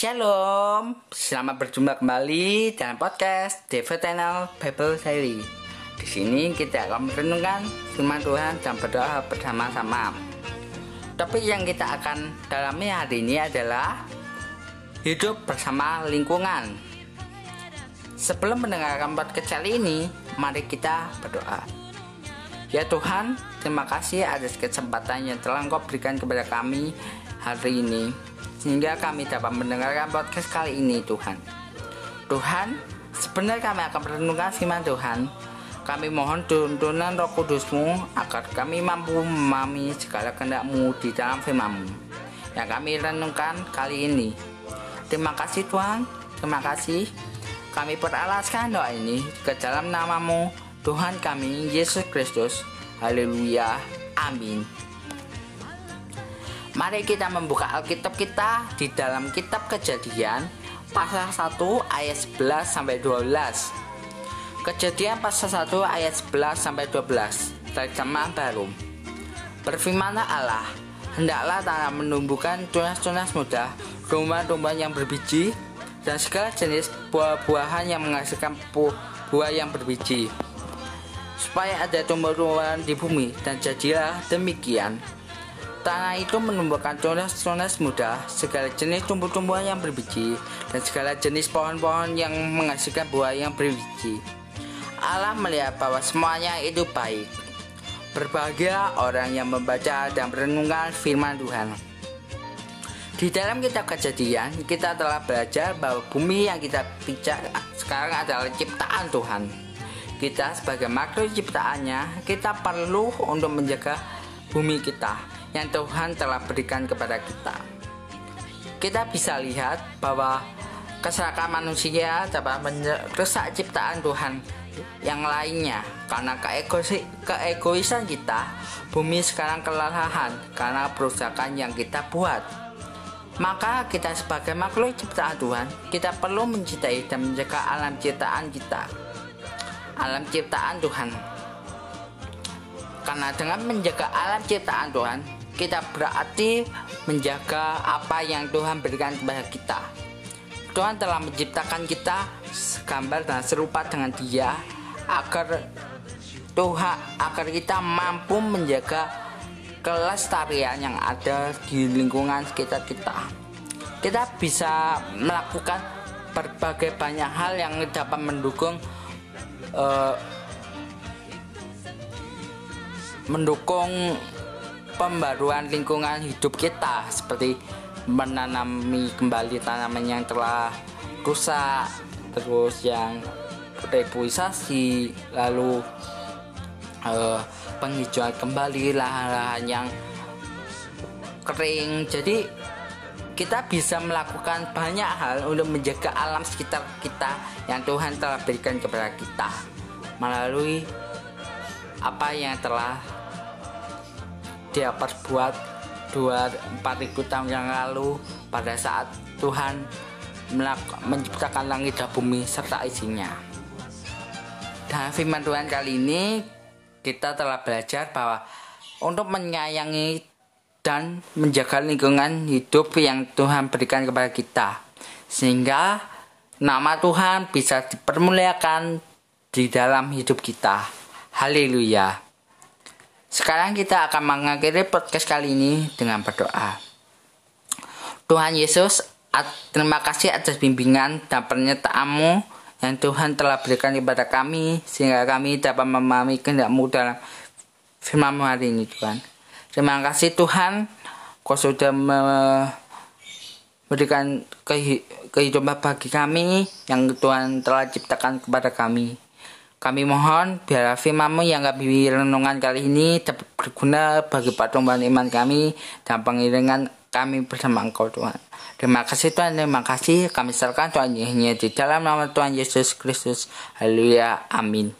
Shalom, selamat berjumpa kembali dalam podcast Devotional Bible Diary. Di sini kita akan merenungkan firman Tuhan dan berdoa bersama-sama. Topik yang kita akan dalami hari ini adalah hidup bersama lingkungan. Sebelum mendengarkan podcast kali ini, mari kita berdoa. Ya Tuhan, terima kasih atas kesempatan yang telah Engkau berikan kepada kami hari ini sehingga kami dapat mendengarkan podcast kali ini Tuhan. Tuhan, sebenarnya kami akan merenungkan firman Tuhan. Kami mohon tuntunan roh kudusmu agar kami mampu memahami segala kehendakmu di dalam firmanmu yang kami renungkan kali ini. Terima kasih Tuhan, terima kasih. Kami peralaskan doa ini ke dalam namamu Tuhan kami Yesus Kristus. Haleluya. Amin. Mari kita membuka Alkitab kita di dalam kitab Kejadian pasal 1 ayat 11 sampai 12. Kejadian pasal 1 ayat 11 sampai 12 terjemah baru. Berfirmanlah Allah, hendaklah tanah menumbuhkan tunas-tunas muda, rumah-rumah yang berbiji, dan segala jenis buah-buahan yang menghasilkan buah yang berbiji. Supaya ada tumbuh-tumbuhan di bumi, dan jadilah demikian. Tanah itu menumbuhkan tunas-tunas muda, segala jenis tumbuh-tumbuhan yang berbiji, dan segala jenis pohon-pohon yang menghasilkan buah yang berbiji. Allah melihat bahwa semuanya itu baik. Berbahagia orang yang membaca dan merenungkan firman Tuhan. Di dalam kitab kejadian, kita telah belajar bahwa bumi yang kita pijak sekarang adalah ciptaan Tuhan. Kita sebagai makhluk ciptaannya, kita perlu untuk menjaga bumi kita yang Tuhan telah berikan kepada kita. Kita bisa lihat bahwa kesalahan manusia dapat merusak ciptaan Tuhan yang lainnya. Karena keegoisan kita bumi sekarang kelelahan karena perusakan yang kita buat. Maka kita sebagai makhluk ciptaan Tuhan kita perlu mencintai dan menjaga alam ciptaan kita. Alam ciptaan Tuhan. Karena dengan menjaga alam ciptaan Tuhan kita berarti menjaga apa yang Tuhan berikan kepada kita. Tuhan telah menciptakan kita gambar dan serupa dengan Dia agar Tuhan agar kita mampu menjaga kelestarian yang ada di lingkungan sekitar kita. Kita bisa melakukan berbagai banyak hal yang dapat mendukung uh, mendukung pembaruan lingkungan hidup kita seperti menanami kembali tanaman yang telah rusak terus yang repuisasi lalu uh, penghijauan kembali lahan-lahan yang kering. Jadi kita bisa melakukan banyak hal untuk menjaga alam sekitar kita yang Tuhan telah berikan kepada kita melalui apa yang telah dia perbuat dua empat ribu tahun yang lalu pada saat Tuhan menciptakan langit dan bumi serta isinya. Dan firman Tuhan kali ini kita telah belajar bahwa untuk menyayangi dan menjaga lingkungan hidup yang Tuhan berikan kepada kita sehingga nama Tuhan bisa dipermuliakan di dalam hidup kita. Haleluya. Sekarang kita akan mengakhiri podcast kali ini dengan berdoa. Tuhan Yesus, terima kasih atas bimbingan dan pernyataanmu yang Tuhan telah berikan kepada kami sehingga kami dapat memahami kehendakmu dalam firmanmu hari ini Tuhan. Terima kasih Tuhan, kau sudah memberikan kehidupan bagi kami yang Tuhan telah ciptakan kepada kami. Kami mohon biar firmanmu yang kami renungan kali ini dapat berguna bagi pertumbuhan iman kami dan pengiringan kami bersama Engkau Tuhan. Terima kasih Tuhan, terima kasih. Kami serahkan Tuhan hanya di dalam nama Tuhan Yesus Kristus. Haleluya. Amin.